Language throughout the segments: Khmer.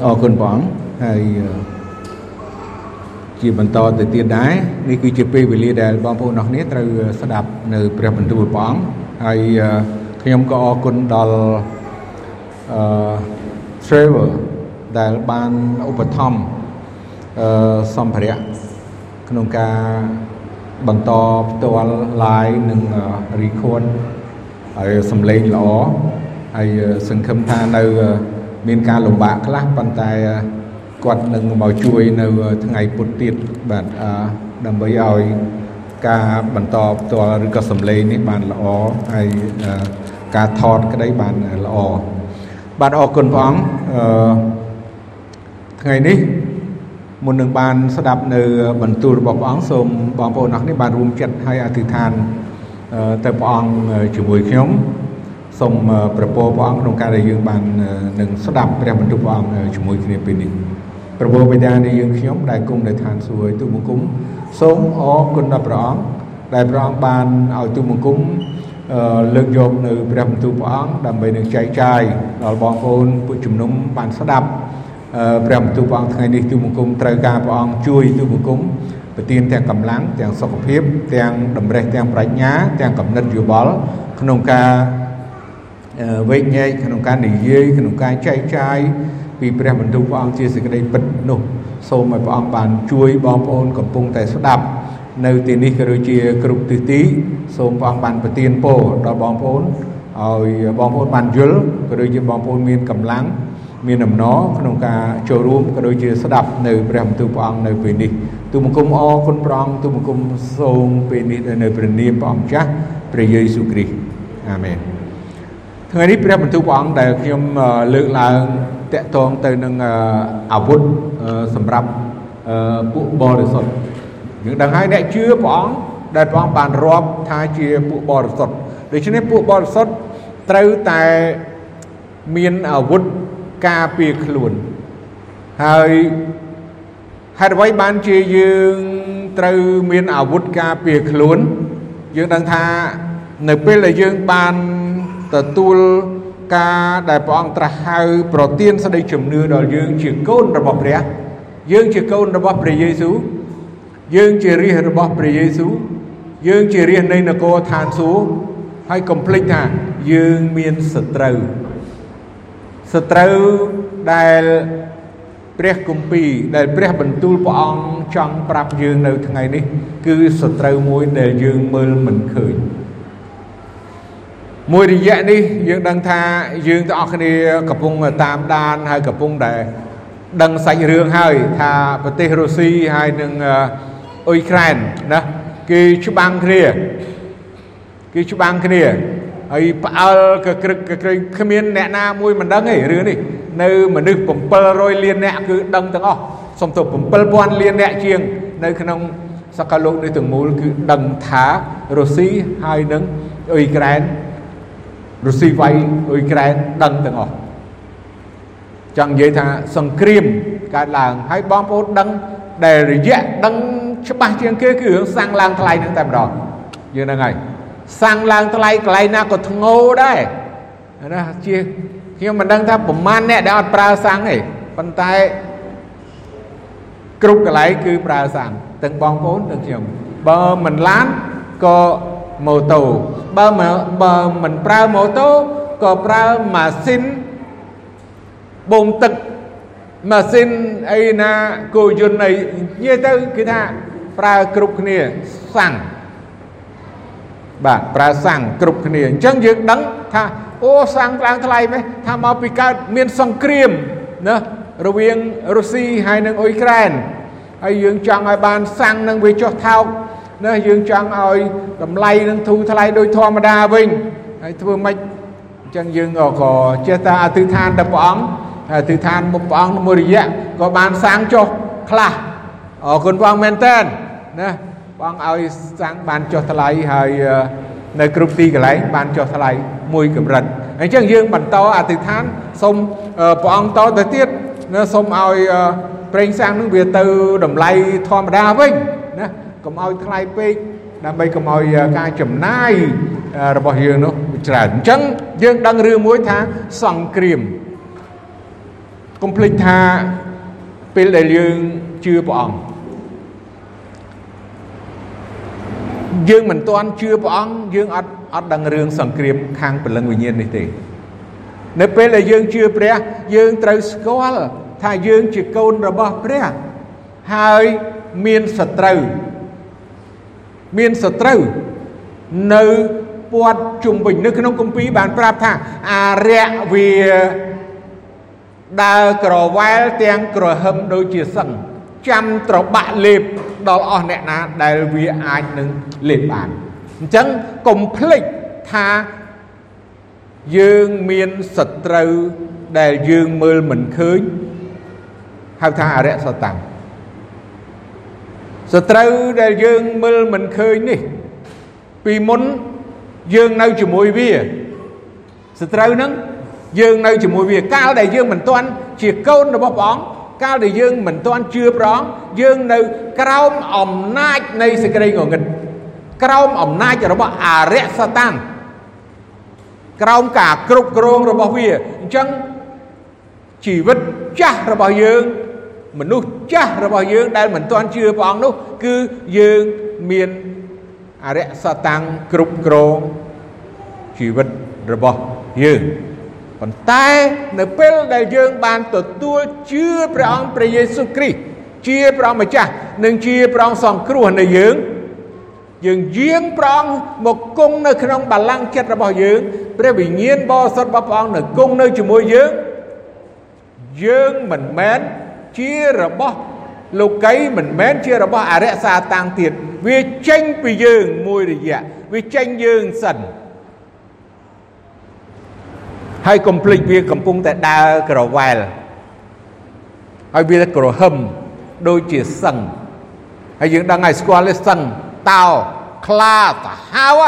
បាទអរគុណព្រះអង្គហើយជាបន្តទៅទៀតដែរនេះគឺជាពេលវេលាដែលបងប្អូនអរគ្នាត្រូវស្ដាប់នៅព្រះបន្ទូលព្រះអង្គហើយខ្ញុំក៏អរគុណដល់អឺ Trevor ដែលបានឧបត្ថម្ភអឺសម្ភារៈក្នុងការបន្តផ្ទាល់ live និង record ហើយសំឡេងល្អហើយសង្ឃឹមថានៅ មានការលំបាកខ្លះប៉ុន្តែគាត់នឹងមកជួយនៅថ្ងៃពុធទៀតបាទដើម្បីឲ្យការបន្តផ្ទាល់ឬក៏សំឡេងនេះបានល្អហើយការថតក្តីបានល្អបាទអរគុណព្រះអង្គអឺថ្ងៃនេះមុននឹងបានស្ដាប់នៅបន្ទូលរបស់ព្រះអង្គសូមបងប្អូនអរគ្នាបានរួមចិត្តឲ្យអធិដ្ឋានទៅព្រះអង្គជាមួយខ្ញុំ សូមប្រពោព្រះអង្គក្នុងការដែលយើងបាននឹងស្ដាប់ព្រះបន្ទូលព្រះអង្គជាមួយគ្នាពេលនេះប្រពោបិតានៃយើងខ្ញុំដែលគង់នៅឋានសួគ៌ទូបង្គំសូមអរគុណដល់ព្រះអង្គដែលព្រះអង្គបានឲ្យទូបង្គំលើកយកនៅព្រះបន្ទូលព្រះអង្គដើម្បីនឹងចែកចាយដល់បងប្អូនពួកជំនុំបានស្ដាប់ព្រះបន្ទូលព្រះអង្គថ្ងៃនេះទូបង្គំត្រូវការព្រះអង្គជួយទូបង្គំប្រទានទាំងកម្លាំងទាំងសុខភាពទាំងតម្រេះទាំងប្រាជ្ញាទាំងកំណត់យោបល់ក្នុងការ វែកញែកក្នុងការនិយាយក្នុងការចែកចាយពីព្រះបន្ទូលព្រះអង្គជាសេចក្តីពិតនោះសូមឲ្យព្រះអង្គបានជួយបងប្អូនកំពុងតែស្ដាប់នៅទីនេះក៏ដូចជាគ្រប់ទិសទីសូមព្រះអង្គបានប្រទានពរដល់បងប្អូនឲ្យបងប្អូនបានយល់ក៏ដូចជាបងប្អូនមានកម្លាំងមានអំណរក្នុងការចូលរួមក៏ដូចជាស្ដាប់នៅព្រះបន្ទូលព្រះអង្គនៅពេលនេះទូបង្គំអរគុណព្រះអង្គទូបង្គំសូមពេលនេះនៅព្រះនាមព្រះអង្គចាស់ព្រះយេស៊ូវគ្រីស្ទអាមែន ថ្ងៃនេះព្រះបន្ទូលព្រះអង្គដែលខ្ញុំលើកឡើងតកតងទៅនឹងអាវុធសម្រាប់ពួកបរិសុទ្ធយើងដឹងហើយអ្នកជឿព្រះអង្គដែលព្រះអង្គបានរាប់ថាជាពួកបរិសុទ្ធដូច្នេះពួកបរិសុទ្ធត្រូវតែមានអាវុធការពារខ្លួនហើយហេតុអ្វីបានជាយើងត្រូវមានអាវុធការពារខ្លួនយើងដឹងថានៅពេលដែលយើងបាន ទទួលការដែលព្រះអង្គត្រាស់ហៅប្រទានសេចក្តីជំនឿដល់យើងជាកូនរបស់ព្រះ យើងជាកូនរបស់ព្រះយេស៊ូវយើងជារាជរបស់ព្រះយេស៊ូវយើងជារាជនៃនគរឋានសួគ៌ហើយកុំភ្លេចថាយើងមានសត្រូវសត្រូវដែលព្រះគម្ពីរដែលព្រះបន្ទូលព្រះអង្គចង់ប្រាប់យើងនៅថ្ងៃនេះ គឺសត្រូវមួយដែលយើងមើលមិនឃើញ មួយរយៈនេះយើងដឹងថាយើងទាំងអស់គ្នាកំពុងតាមដានហើយកំពុងតែដឹងសាច់រឿងហើយថាប្រទេសរុស្ស៊ីហើយនឹងអ៊ុយក្រែនណាគេច្បាំងគ្នាគេច្បាំងគ្នាហើយផ្អើលកក្រឹកកក្រែងគ្មានអ្នកណាមួយមិនដឹងទេរឿងនេះនៅមនុស្ស700លានអ្នកគឺដឹងទាំងអស់សុំទៅ7000លានអ្នកជាងនៅក្នុងសកលលោកនេះទាំងមូលគឺដឹងថារុស្ស៊ីហើយនឹងអ៊ុយក្រែន រុស្ស៊ីវាយអ៊ុយក្រែនដឹងទាំងអស់ចង់និយាយថាសង្គ្រាមកើតឡើងហើយបងប្អូនដឹងដែលរយៈដឹងច្បាស់ជាងគេគឺរឿងសាំងឡើងថ្លៃនឹងតែម្ដងយើងហ្នឹងហើយសាំងឡើងថ្លៃកន្លែងណាក៏ធ្ងោដែរណាជាខ្ញុំមិនដឹងថាប្រមាណអ្នកដែលអត់ប្រើសាំងទេប៉ុន្តែគ្រប់កន្លែងគឺប្រើសាំងទាំងបងប្អូនទាំងខ្ញុំបើមិនឡានក៏ ម៉ូតូបើបើមិនប្រើម៉ូតូក៏ប្រើម៉ាស៊ីនបូមទឹកម៉ាស៊ីនអីណាគោយន្តអីនិយាយទៅគឺថាប្រើគ្រប់គ្នាសាំងបាទប្រើសាំងគ្រប់គ្នាអញ្ចឹងយើងដឹងថាអូសាំងឡើងថ្លៃមែនថាមកពីកើតមានសង្គ្រាមណារវាងរុស្ស៊ីហើយនិងអ៊ុយក្រែនហើយយើងចង់ឲ្យបានសាំងនឹងវាចុះថោក ណាយើងចង់ឲ្យតម្លៃនឹងធូរថ្លៃដូចធម្មតាវិញហើយធ្វើម៉េចអញ្ចឹងយើងក៏ចេះតែអធិដ្ឋានដល់ព្រះអង្គអធិដ្ឋានមុខព្រះអង្គមួយរយៈក៏បានសាងចុះខ្លះអរគុណព្រះអង្គមែនតើណាព្រះអង្គឲ្យសាំងបានចុះថ្លៃហើយនៅគ្រប់ទីកន្លែងបានចុះថ្លៃមួយកម្រិតអញ្ចឹងយើងបន្តអធិដ្ឋានសូមព្រះអង្គតទៅទៀតណាសូមឲ្យប្រេងសាំងនឹងវាទៅតម្លៃធម្មតាវិញណា កុំឲ្យថ្លៃពេកដើម្បីកុំឲ្យការចំណាយរបស់យើងនោះច្រើនអញ្ចឹងយើងដឹងរឿងមួយថាសង្គ្រាមកុំភ្លេចថាពេលដែលយើងជឿព្រះអង្គយើងមិនទាន់ជឿព្រះអង្គយើងអត់អត់ដឹងរឿងសង្គ្រាមខាងព្រលឹងវិញ្ញាណនេះទេ នៅពេលដែលយើងជឿព្រះយើងត្រូវស្គាល់ថាយើងជាកូនរបស់ព្រះហើយមានសត្រូវ មានសត្រូវនៅពាត់ជុំវិញនៅក្នុងគម្ពីរបានប្រាប់ថាអារៈវាដើរក្រវ៉ែលទាំងក្រហឹមដូចជាសឹងចាំត្របាក់លេបដល់អស់អ្នកណាដែលវាអាចនឹងលេបបានអញ្ចឹងកុំភ្លេចថាយើងមានសត្រូវដែលយើងមើលមិនឃើញហៅថាអរិយសតាំង សត្រូវដែលយើងមើលមិនឃើញនេះ ពីមុនយើងនៅជាមួយវាសត្រូវហ្នឹងយើងនៅជាមួយវាកាលដែលយើងមិនទាន់ជាកូនរបស់ព្រះអង្គកាលដែលយើងមិនទាន់ជឿព្រះអង្គយើងនៅក្រោមអំណាចនៃសេចក្តីងងឹតក្រោមអំណាចរបស់អរិយសតាំងក្រោមការគ្រប់គ្រងរបស់វាអញ្ចឹងជីវិតចាស់របស់យើង មនុស្សចាស់របស់យើងដែលមិនទាន់ជឿព្រះអង្គនោះគឺយើងមានអរិយសតាំងគ្រប់គ្រងជីវិតរបស់យើងប៉ុន្តែនៅពេលដែលយើងបានទទួលជឿព្រះអង្គព្រះយេស៊ូវគ្រីស្ទជាព្រះអង្គម្ចាស់និងជាព្រះអង្គសង្គ្រោះនៅយើងយើងយាងព្រះអង្គមកគង់នៅក្នុងបល្ល័ង្កចិត្តរបស់យើងព្រះវិញ្ញាណបរិសុទ្ធរបស់ព្រះអង្គនៅគង់នៅជាមួយយើងយើងមិនមែន ជារបស់លោកីមិនមែនជារបស់អរិយសាតាំងទៀតវាចេញពីយើងមួយរយៈវាចេញយើងសិនហើយកុំភ្លេចវាកំពុងតែដើរក្រវ៉ែលហើយវាក្រហឹមដូចជាសឹងហើយយើងដឹងហើយស្គាល់ទេសឹងតោខ្លាតាហាវ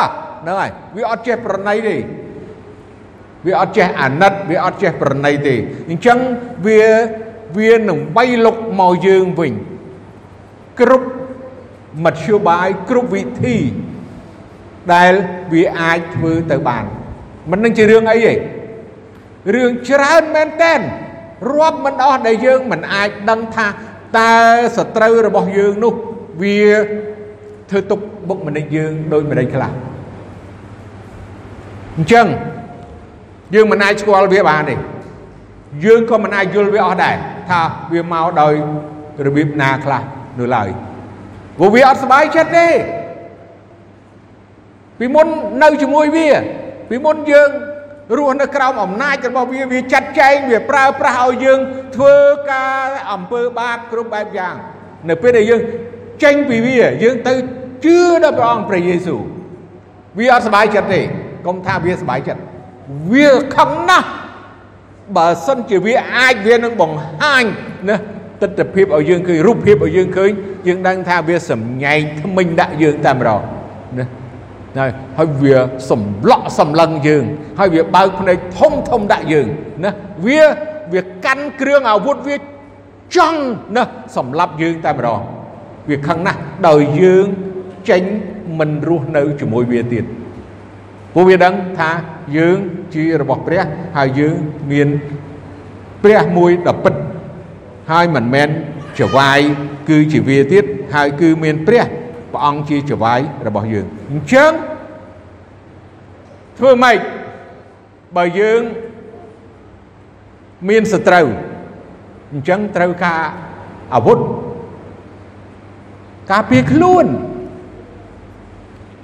ហ្នឹងហើយវាអត់ចេះប្រណីទេវាអត់ចេះអាណិតវាអត់ចេះប្រណីទេអញ្ចឹងវា វានឹងបីលុកមកយើងវិញគ្រប់មធ្យោបាយគ្រប់វិធីដែលវាអាចធ្វើទៅបានមិននឹងជារឿងអីទេរឿងច្រើនមែនតែនរាប់មិនអស់ដែលយើងមិនអាចដឹងថាតើសត្រូវរបស់យើងនោះវាធ្វើទុកបុកម្នេញយើងដូចម្ដេចខ្លះអញ្ចឹងយើងមិនអាចស្គាល់វាបានទេយើងក៏មិនអាចយល់វាអស់ដែរ ថាវាមកដោយរបៀបណាខ្លះនៅឡើយព្រោះវាអត់សុបាយចិត្តទេពីមុននៅជាមួយវា ពីមុនយើងរស់នៅក្រោមអំណាចរបស់វាវាចាត់ចែងវាប្រើប្រាស់ឲ្យយើង ធ្វើការអំពើបាបគ្រប់បែបយ៉ាង នៅពេលដែលយើងចេញពីវាយើងទៅជឿដល់ព្រះអង្គព្រះយេស៊ូវវាអត់សប្បាយចិត្តទេកុំថាវាសប្បាយចិត្តវាខឹងណាស់ បើសិនជាវាអាចវានឹងបង្ហាញណាទស្សនភាពឲ្យយើងឃើញរូបភាពឲ្យយើងឃើញយើងដឹងថាវាសម្ញែងថ្មិញដាក់យើងតែម្ដងណាណាហើយវាសម្លក់សម្លឹងយើង ហើយវាបើកភ្នែកធំធំដាក់យើងណាវាវាកាន់គ្រឿងអាវុធវាចង់ណាសម្លាប់យើងតែម្ដងវាខឹងណាស់ដោយយើងចេញមិនរស់នៅជាមួយវាទៀត ពួកវាដឹងថាយើងជារបស់ព្រះហើយយើងមានព្រះមួយដ៏ពិតហើយមិនមែនចវាយគឺជាវាទៀតហើយគឺមានព្រះព្រះអង្គជាចវាយរបស់យើងអញ្ចឹងធ្វើម៉េចបើយើងមានសត្រូវអញ្ចឹងត្រូវការអាវុធការពារខ្លួន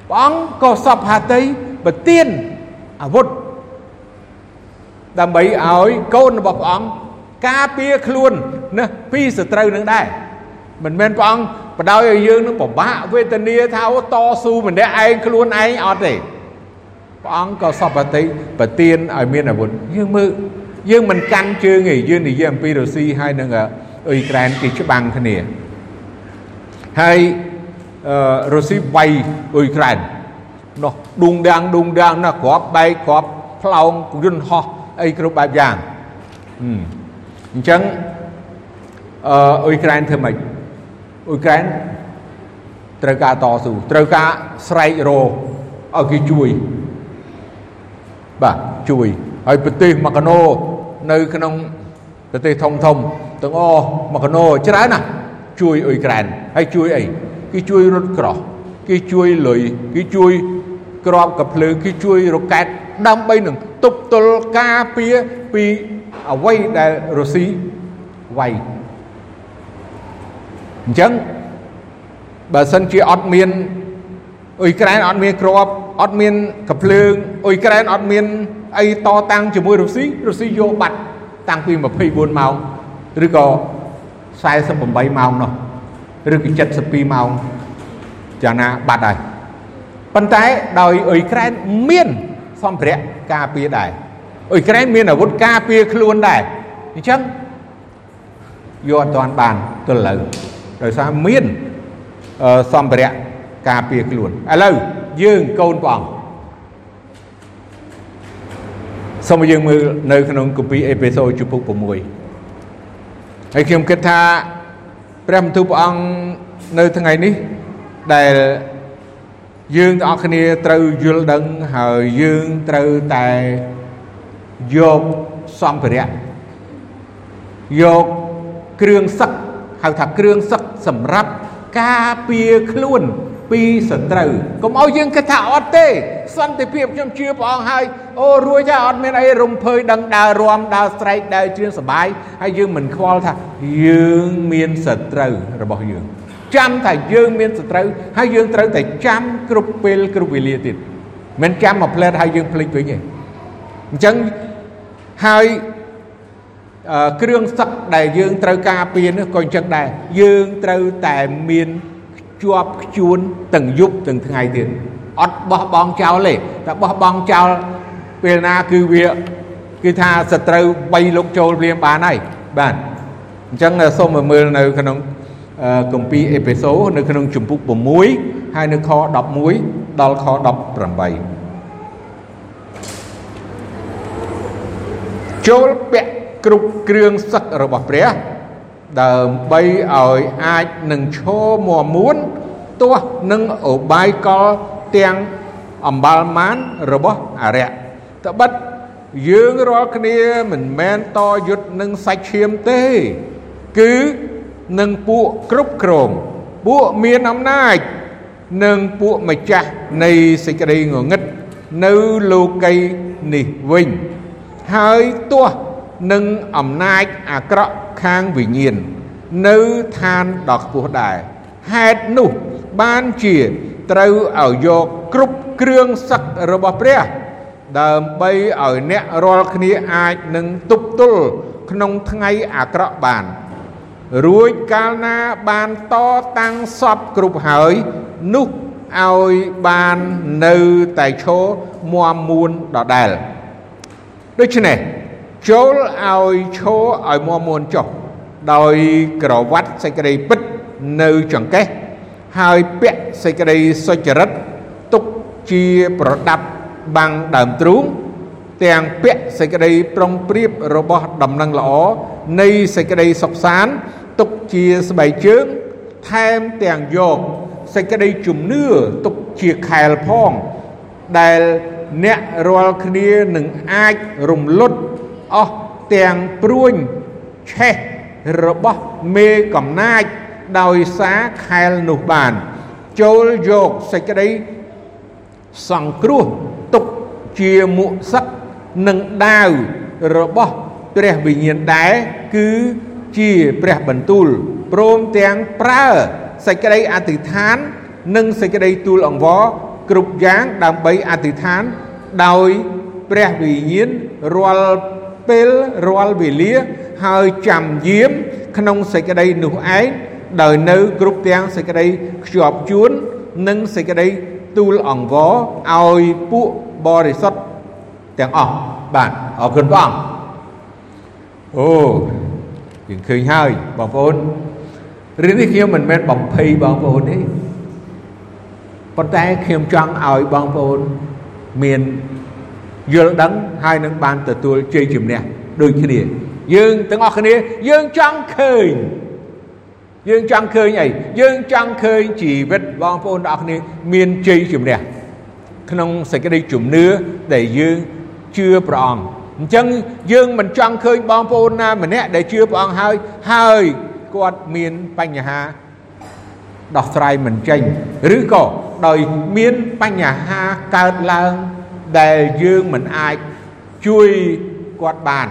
ព្រះអង្គក៏សពហាតី ប្រទានអាវុធដើម្បីឲ្យកូនរបស់ព្រះអង្គការពារខ្លួនណាពីសត្រូវនឹងដែរមិនមែនព្រះអង្គបដ ாய் ឲ្យយើងនឹងពិបាកវេទនាថាតស៊ូម្នាក់ឯងខ្លួនឯងអត់ទេព្រះអង្គក៏សពតិប្រទានឲ្យមានអាវុធយើងមើលយើងមិនកាន់ជើងទេយើងនិយាយអំពីរុស្ស៊ីហើយនឹងអ៊ុយក្រែនគេច្បាំងគ្នាហើយរុស្ស៊ីវាយអ៊ុយក្រែន នោះឌុងដាំងឌុងដាំងណាគ្រាប់បែកគ្រាប់ផ្លោងយន្តហោះអីគ្រប់បែបយ៉ាងអញ្ចឹងអឺអ៊ុយក្រែនធ្វើម៉េចអ៊ុយក្រែនត្រូវការតស៊ូត្រូវការស្រែករោឲ្យគេជួយបាទជួយហើយប្រទេសម៉ាកាណូនៅក្នុងប្រទេសធំធំទាំងអស់មកកណោច្រើនណាស់ជួយអ៊ុយក្រែនហើយជួយអីគេជួយរត់ក្រោះគេជួយលុយគេជួយ ក្របកភ្លើងគេជួយរ៉ុកែតដើម្បីនឹងទប់ទល់ការពារពីអ្វីដែលរុស្ស៊ីវាយអញ្ចឹងបើសិនជាអត់មានអ៊ុយក្រែនអត់មានក្របអត់មានកភ្លើងអ៊ុយក្រែនអត់មានអីតតាំងជាមួយរុស្ស៊ីរុស្ស៊ីយកបាត់តាំងពី24ម៉ោងឬក៏48ម៉ោងនោះឬក៏72ម៉ោងយ៉ាងណាបាត់ហើយ ប៉ុន្តែដោយអ៊ុយក្រែនមានសម្ភារៈការពារដែរអ៊ុយក្រែនមានអាវុធការពារខ្លួនដែរអញ្ចឹងយកអត់ទាន់បានទល់ឥឡូវដោយសារមានសម្ភារៈការពារខ្លួនឥឡូវយើងកូនព្រះអង្គសូមយើងមើលនៅក្នុងគម្ពីរអេពេសូជំពូក6ហើយខ្ញុំគិតថាព្រះបន្ទូលព្រះអង្គនៅថ្ងៃនេះដែល យើងទាំងអស់គ្នាត្រូវយល់ដឹងហើយយើងត្រូវតែយកសម្ភារៈយកគ្រឿងសឹកហៅថាគ្រឿងសឹកសម្រាប់ការពារខ្លួនពីសត្រូវកុំឲ្យយើងគិតថាអត់ទេសន្តិភាពខ្ញុំជឿព្រះអង្គហើយអូរួចហើយអត់មានអីរំភើយដឹងដើររំដើរស្រែកដើរជឿនសបាយហើយយើងមិនខ្វល់ថាយើងមានសត្រូវរបស់យើង ចាំថាយើងមានសត្រូវហើយយើងត្រូវតែចាំគ្រប់ពេលគ្រប់វេលាទៀតមិនចាំមកផ្លែតហើយយើងភ្លេចវិញទេអញ្ចឹងហើយគ្រឿងសឹកដែលយើងត្រូវការពារនោះក៏អញ្ចឹងដែរយើងត្រូវតែមានជាប់ខ្ជួនទាំងយប់ទាំងថ្ងៃទៀតអត់បោះបង់ចោលទេតែបោះបង់ចោលពេលណាគឺវាគឺថាសត្រូវបីលោកចូលព្រាមបានហើយបាទអញ្ចឹងសូមមើលនៅក្នុង គម្ពីរអេពេសូនៅក្នុងជំពូក6ហើយនៅខ11ដល់ខ18ចូលពាក់គ្រប់គ្រឿងសឹករបស់ព្រះដើម្បីឲ្យអាចនឹងឈរមមួនទាស់នឹងអបាយកលទាំងអំបល់ម៉ានរបស់អរិយត្បិតយើងរាល់គ្នាមិនមែនតយុទ្ធនឹងសាច់ឈាមទេ គឺ នឹងពួកគ្រប់គ្រងពួកមានអំណាចនិងពួកម្ចាស់នៃសេចក្តីងងឹតនៅលោកីនេះវិញ ហើយទោះនឹងអំណាចអាក្រក់ខាងវិញ្ញាណនៅឋានដ៏ខ្ពស់ដែរហេតុនោះបានជាត្រូវឲ្យយកគ្រប់គ្រឿងសឹករបស់ព្រះ ដើម្បីឲ្យអ្នករាល់គ្នាអាចនឹងទប់ទល់ក្នុងថ្ងៃអាក្រក់បាន រួចកាលណាបានតតាំងសពគ្រប់ហើយនោះឲ្យបាននៅតែឈរមមួនដដែលដូច្នេះចូលឲ្យឈរឲ្យមមួនចុះដោយក្រវ៉ាត់សេចក្តីពិតនៅចង្កេះហើយពាក់សេចក្តីសុចរិតទុកជាប្រដាប់បាំងដើមទ្រូងទាំងពាក់សេចក្តីប្រុងប្រៀបរបស់ដំណឹងល្អនៃសេចក្តីសុខសាន្ត ទុកជាស្បែកជើងថែមទាំងយកសេចក្តីជំនឿទុកជាខែលផង ដែលអ្នករាល់គ្នានឹងអាចរំលត់អស់ទាំងព្រួញឆេះរបស់មេកំណាចដោយសារខែលនោះបាន ចូលយកសេចក្តីសង្គ្រោះទុកជាមុសឹកនិងដាវរបស់ព្រះវិញ្ញាណដែរគឺ ជាព្រះបន្ទូលព្រមទាំងប្រើសេចក្តីអធិដ្ឋាន និងសេចក្តីទូលអង្វរគ្រប់យ៉ាងដើម្បីអធិដ្ឋានដោយព្រះវិញ្ញាណរាល់ពេលរាល់វេលាហើយចាំយាម ក្នុងសេចក្តីនោះឯងដោយនៅគ្រប់ទាំងសេចក្តីខ្ជាប់ជួន និងសេចក្តីទូលអង្វរឲ្យពួកបរិសុទ្ធទាំងអស់បាទអរគុណព្រះអង្គអូ យើងឃើញហើយបងប្អូនរឿងនេះខ្ញុំមិនមែនបំភ័យបងប្អូនទេប៉ុន្តែខ្ញុំចង់ឲ្យបងប្អូនមានយល់ដឹងហើយនឹងបានទទួលជ័យជំនះដូចគ្នាយើងទាំងអស់គ្នាយើងចង់ឃើញយើងចង់ឃើញអីយើងចង់ឃើញជីវិតបងប្អូនទាំងអស់គ្នាមានជ័យជំនះក្នុងសេចក្តីជំនឿដែលយើងជឿព្រះអង្គ អញ្ចឹងយើងមិនចង់ឃើញបងប្អូនណាម្នាក់ដែលជឿព្រះអង្គហើយហើយគាត់មានបញ្ហាដោះស្រាយមិនចេញឬក៏ដោយមានបញ្ហាកើតឡើងដែលយើងមិនអាចជួយគាត់បាន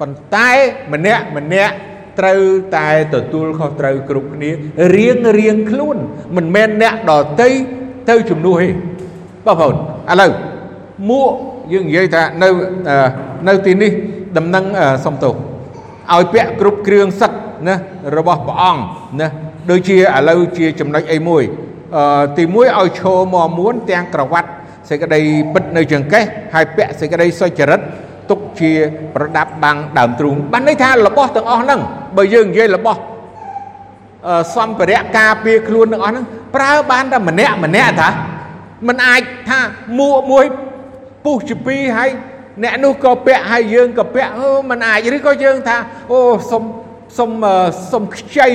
ប៉ុន្តែម្នាក់ម្នាក់ត្រូវតែទទួលខុសត្រូវគ្រប់គ្នារៀងរៀងខ្លួន មិនមែនអ្នកដតីទៅជំនួសទេបងប្អូនឥឡូវមួក យើងនិយាយថានៅនៅទីនេះដំណឹងសំទោសឲ្យពាក់គ្រប់គ្រឿងសឹកណារបស់ព្រះអង្គណាដូចជាឥឡូវជាចំណុចអីមួយអឺទីមួយឲ្យឈរមកមួនទាំងក្រវ៉ាត់សេចក្តីពិតនៅចង្កេះហើយពាក់សេចក្តីសុចរិតទុកជាប្រដាប់បាំងដើមទ្រូងបានន័យថារបស់ទាំងអស់ហ្នឹងបើយើងនិយាយរបស់សម្ភារៈការពារខ្លួនទាំងអស់ហ្នឹងប្រើបានតែម្នាក់ម្នាក់ថាมันអាចថាមួមួយ ពុះជាពីរហើយអ្នកនោះក៏ពាក់ហើយយើងក៏ពាក់អូมันអាចឬក៏យើងថាអូសុំសុំសុំខ្ចី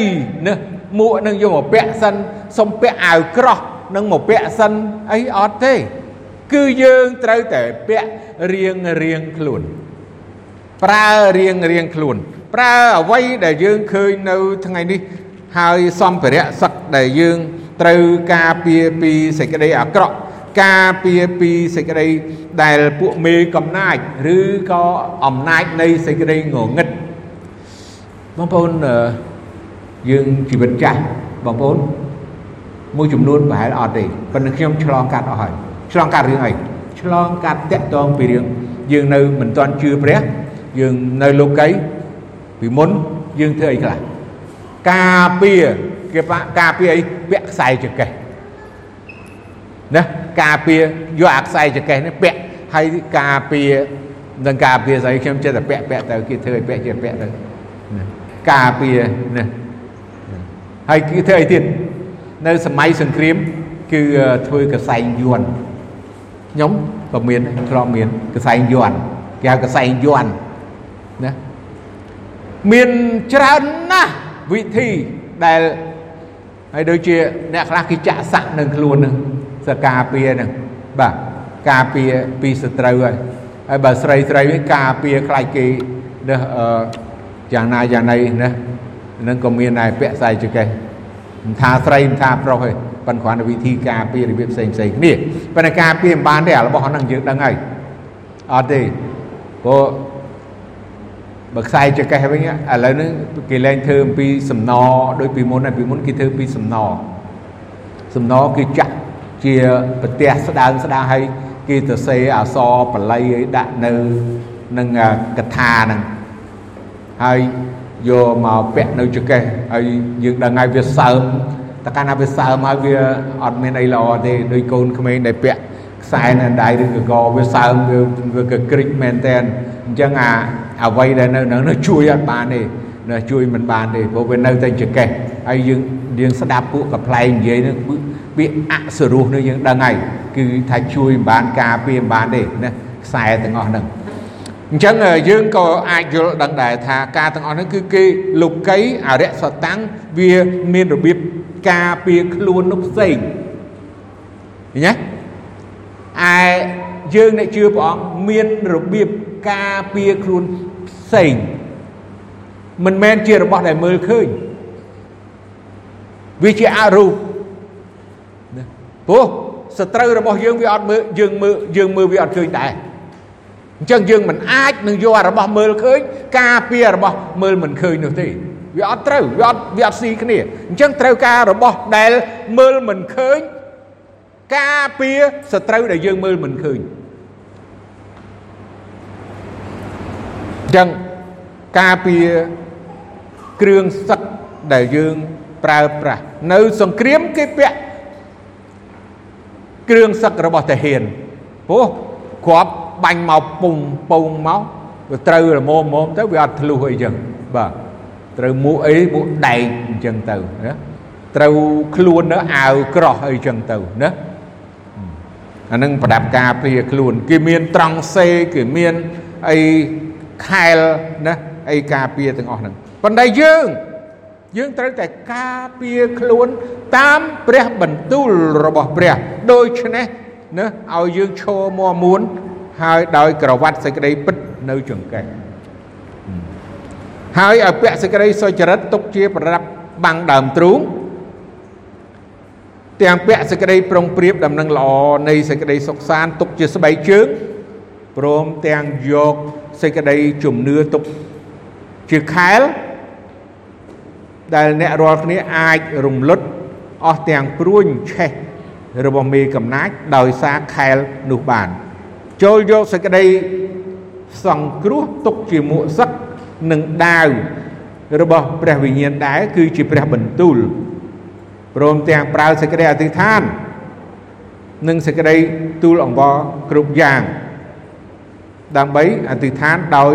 ណាមួកនឹងយកមកពាក់សិនសុំពាក់អាវក្រោះនឹងមកពាក់សិនអីអត់ទេ គឺយើងត្រូវតែពាក់រៀងរៀងខ្លួន ប្រើរៀងរៀងខ្លួន ប្រើអ្វីដែលយើងឃើញនៅថ្ងៃនេះ ហើយសម្ភារៈសឹកដែលយើងត្រូវការពារពីសេចក្តីអាក្រក់ ការពារពីសេចក្តីដែលពួកមេកំណាចឬក៏អំណាចនៃសេចក្តីងងឹតបងប្អូនយើងជីវិតចាស់បងប្អូនមួយចំនួនប្រហែលអត់ទេប៉ុន្តែខ្ញុំឆ្លងកាត់អស់ហើយឆ្លងកាត់រឿងអីឆ្លងកាត់តាក់ទងពីរឿងយើងនៅមិនទាន់ជឿព្រះយើងនៅលោកីពីមុនយើងធ្វើអីខ្លះការពារគេការពារអីពាក់ខ្សែចង្កេះណា ការពារយកអាខ្សែចង្កេះនេះពាក់ហើយការពារនឹងការពារស្អីខ្ញុំចេះតែពាក់ពាក់ទៅគេធ្វើឲ្យពាក់ជាពាក់ទៅការពារណាហើយគឺធ្វើអីទៀតនៅសម័យសង្គ្រាមគឺធ្វើកសែងយួនខ្ញុំក៏មានធ្លាប់មានកសែងយួនគេហៅកសែងយួនណាមានច្រើនណាស់វិធីដែលហើយដូចជាអ្នកខ្លះគេចាក់សាក់នឹងខ្លួននឹង សការពារនឹងបាទការពារពីសត្រូវហើយហើយបើស្រីស្រីវិញការពារខ្លាចគេនេះអឺយ៉ាងណាយ៉ាងណីណានឹងក៏មានដែរពាក់ខ្សែចង្កេះមិនថាស្រីមិនថាប្រុសទេប៉ុន្តែគ្រាន់តែវិធីការពាររបៀបផ្សេងផ្សេងគ្នាប៉ុន្តែការពារមិនបានទេរបស់ហ្នឹងយើងដឹងហើយអត់ទេព្រោះបើខ្សែចង្កេះវិញឥឡូវហ្នឹងគេលែងធ្វើអំពីសំណដូចពីមុនហើយពីមុនគេធ្វើពីសំណសំណគឺចាក់ ជាប្រទេសស្ដើងស្ដាងហើយគេទៅសេអសរបល័យឲ្យដាក់នៅនឹងកថាហ្នឹងហើយយកមកពាក់នៅចង្កេះហើយយើងដឹងហើយវាសើមតែកាលណាវាសើមហើយវាអត់មានអីល្អទេដូចកូនក្មេងដែលពាក់ខ្សែនៅដៃឬកកវាសើមវាវាកក្រិចមែនតែនអញ្ចឹងអាអ្វីដែលនៅនឹងជួយអត់បានទេណាជួយមិនបានទេព្រោះវានៅតែចង្កេះហើយយើងយើងស្ដាប់ពួកកប្លែងនិយាយនឹង ពាក្យអសរុះនេះយើងដឹងហើយគឺថាជួយមិនបានការពារមិនបានទេណាខ្សែទាំងអស់ហ្នឹងអញ្ចឹងយើងក៏អាចយល់ដឹងដែរថាការទាំងអស់នេះគឺគេលោកីអរិយសតាំងវាមានរបៀបការពារខ្លួននោះផ្សេងឃើញទេឯយើងអ្នកជឿព្រះអង្គមានរបៀបការពារខ្លួនផ្សេងមិនមែនជារបស់ដែលមើលឃើញវាជាអរូប ព្រោះសត្រូវរបស់យើងវាអត់មើលយើងមើលយើងមើលវាអត់ឃើញដែរអញ្ចឹងយើងមិនអាចនឹងយករបស់មើលឃើញការពាររបស់មើលមិនឃើញនោះទេវាអត់ត្រូវវាអត់វាអត់ស៊ីគ្នាអញ្ចឹងត្រូវការរបស់ដែលមើលមិនឃើញការពារសត្រូវដែលយើងមើលមិនឃើញអញ្ចឹងការពារគ្រឿងសឹកដែលយើងប្រើប្រាស់នៅសង្គ្រាមគេពាក់ គ្រឿងសឹករបស់តាហ៊ានព្រោះគ្រាប់បាញ់មកពុំពងមកវាត្រូវរមមមទៅវាអត់ធ្លុះអីចឹងបាទត្រូវមួកអីមួកដែកអញ្ចឹងទៅណាត្រូវខ្លួននៅអាវក្រោះអីចឹងទៅណាអានឹងប្រដាប់ការពារខ្លួន គេមានត្រង់សេគេមានអីខែលណាអីការពារទាំងអស់ហ្នឹងប៉ុន្តែយើង យើងត្រូវតែការពារខ្លួនតាមព្រះបន្ទូលរបស់ព្រះដូច្នេះណាឲ្យយើងឈរមួមួនហើយដោយក្រវ៉ាត់សេចក្តីពិតនៅចង្កេះហើយឲ្យពាក់សេចក្តីសុចរិតទុកជាប្រដាប់បាំងដើមទ្រូងទាំងពាក់សេចក្តីប្រុងប្រៀបដំណឹងល្អនៃសេចក្តីសុខសាន្តទុកជាស្បែកជើងព្រមទាំងយកសេចក្តីជំនឿទុកជាខែល ដែលអ្នករាល់គ្នាអាចរំលត់អស់ទាំងព្រួញឆេះរបស់មេកំណាចដោយសារខែលនោះបាន ចូលយកសេចក្តីសង្គ្រោះទុកជាមួកសឹកនិងដាវរបស់ព្រះវិញ្ញាណដែរគឺជាព្រះបន្ទូលព្រមទាំងប្រើសេចក្តីអធិដ្ឋាន និងសេចក្តីទូលអង្វរគ្រប់យ៉ាង ដើម្បីអធិដ្ឋានដោយ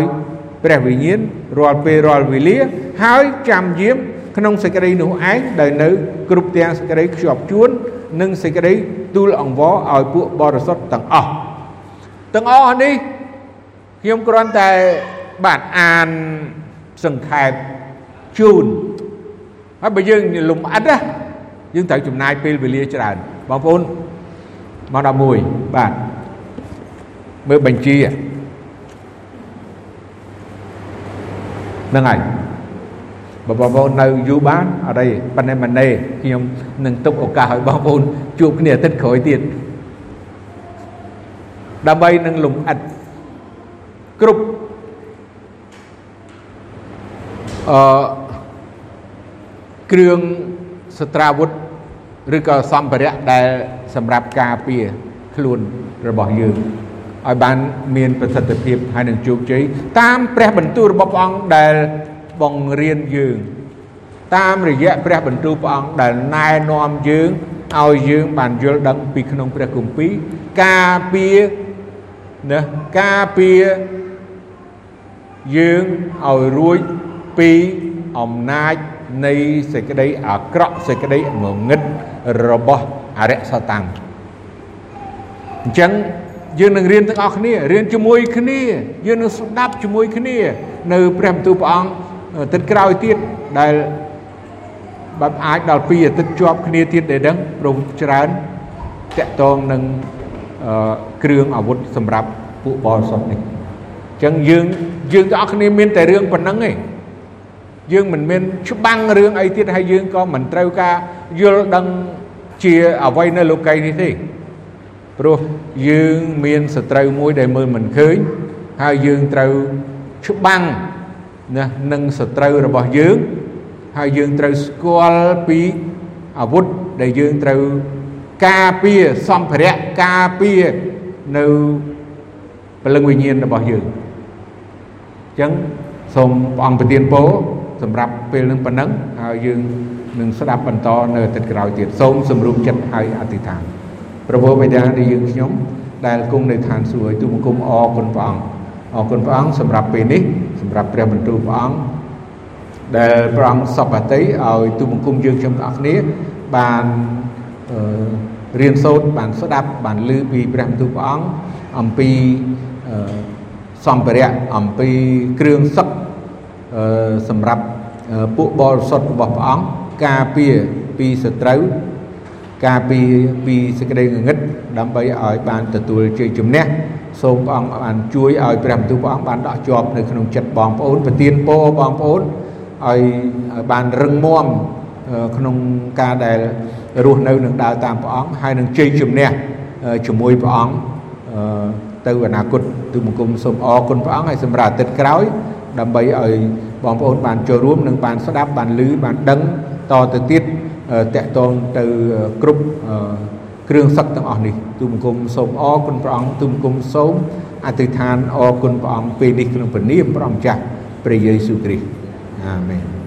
ព្រះវិញ្ញាណរាល់ពេលរាល់វេលា ហើយចាំយាម ក្នុងសេចក្តីនោះឯងដែលនៅគ្រប់ទាំងសេចក្តីខ្ជាប់ជួននិងសេចក្តីទូលអង្វរឲ្យពួកបរិសុទ្ធទាំងអស់ទាំងអស់នេះខ្ញុំគ្រាន់តែបាទអានសង្ខេបជូនហើយបើយើងលំអិតណាយើងត្រូវចំណាយពេលវេលាច្រើនបងប្អូនមក11បាទមើលបញ្ជីហ្នឹងហើយ បើបងប្អូននៅយូរបានអត់អីប៉ុន្តែម៉ណេខ្ញុំនឹងទុកឱកាសឲ្យបងប្អូនជួបគ្នាអាទិត្យក្រោយទៀតដើម្បីនឹងលំអិតគ្រប់អឺគ្រឿងសត្រាវុធឬក៏សម្ភារៈដែលសម្រាប់ការពារខ្លួនរបស់យើងឲ្យបានមានប្រសិទ្ធភាពហើយនឹងជោគជ័យតាមព្រះបន្ទូលរបស់ព្រះអង្គដែល បង្រៀនយើង តាមរយៈព្រះបន្ទូលព្រះអង្គដែលណែនាំយើងឲ្យយើងបានយល់ដឹងពីក្នុងព្រះគម្ពីរការពារណាការពារយើងឲ្យរួចពីអំណាចនៃសេចក្តីអាក្រក់សេចក្តីងងឹតរបស់អរិយសតាំងអញ្ចឹងយើងនឹងរៀនទាំងអស់គ្នារៀនជាមួយគ្នាយើងនឹងស្ដាប់ជាមួយគ្នា នៅព្រះបន្ទូលព្រះអង្គ ទឹកក្រោយទៀតដែលបើអាចដល់ពីអាទិត្យជាប់គ្នាទៀតដែលដឹងព្រោះច្រើនតកតងនឹងគ្រឿងអាវុធសម្រាប់ពួកបរិសុទ្ធនេះអញ្ចឹងយើងយើងទាំងអស់គ្នាមានតែរឿងប៉ុណ្្នឹងឯងយើងមិនមានច្បាំងរឿងអីទៀតហើយយើងក៏មិនត្រូវការយល់ដឹងជាអ្វីនៅលោកីនេះទេព្រោះយើងមានសត្រូវមួយដែលមើលមិនឃើញហើយយើងត្រូវច្បាំង ណានឹងសត្រូវរបស់យើងហើយយើងត្រូវស្គាល់ពីអាវុធដែលយើងត្រូវការពារសម្ភារៈការពារនៅពលឹងវិញ្ញាណរបស់យើងអញ្ចឹងសូមព្រះអង្គប្រទានពរសម្រាប់ពេលនឹងប៉ុណ្ណឹងហើយយើងនឹងស្ដាប់បន្តនៅអាទិត្យក្រោយទៀតសូមសម្រុំចិត្តហើយអធិដ្ឋានប្រពោបិតាដែលយើងខ្ញុំដែលគង់នៅឋានសួគ៌ទូបង្គំអរគុណព្រះអង្គអរគុណព្រះអង្គសម្រាប់ពេលនេះ សម្រាប់ព្រះបន្ទូលព្រះអង្គដែលព្រះអង្គសពតិឲ្យទូបង្គំយើងខ្ញុំទាំងអស់គ្នាបានរៀនសូត្របានស្ដាប់បានឮពីព្រះបន្ទូលព្រះអង្គអំពីសម្ភារៈអំពីគ្រឿងសឹកសម្រាប់ពួកបរិសុទ្ធរបស់ព្រះអង្គការពារពីសត្រូវ ការពារពីសេចក្តីងងឹតដើម្បីឲ្យបានទទួលជ័យជំនះសូមព្រះអង្គបានជួយឲ្យព្រះបន្ទូលព្រះអង្គបានដកជាប់នៅក្នុងចិត្តបងប្អូនប្រទានពរបងប្អូនឲ្យបានរឹងមាំក្នុងការដែលរស់នៅនឹងដើរតាមព្រះអង្គហើយនឹងជ័យជំនះជាមួយព្រះអង្គទៅអនាគតទូបង្គំសូមអរគុណព្រះអង្គហើយសម្រាប់អាទិត្យក្រោយ ដើម្បីឲ្យបងប្អូនបានចូលរួមនិងបានស្ដាប់បានឮបានដឹងតទៅទៀត តកតងទៅគ្រប់គ្រឿងសឹកទាំងអស់នេះទូបង្គំសូមអរគុណព្រះអង្គទូបង្គំសូមអធិដ្ឋានអរគុណព្រះអង្គពេលនេះក្នុងព្រះនាមព្រះម្ចាស់ព្រះយេស៊ូវគ្រីស្ទអាមែន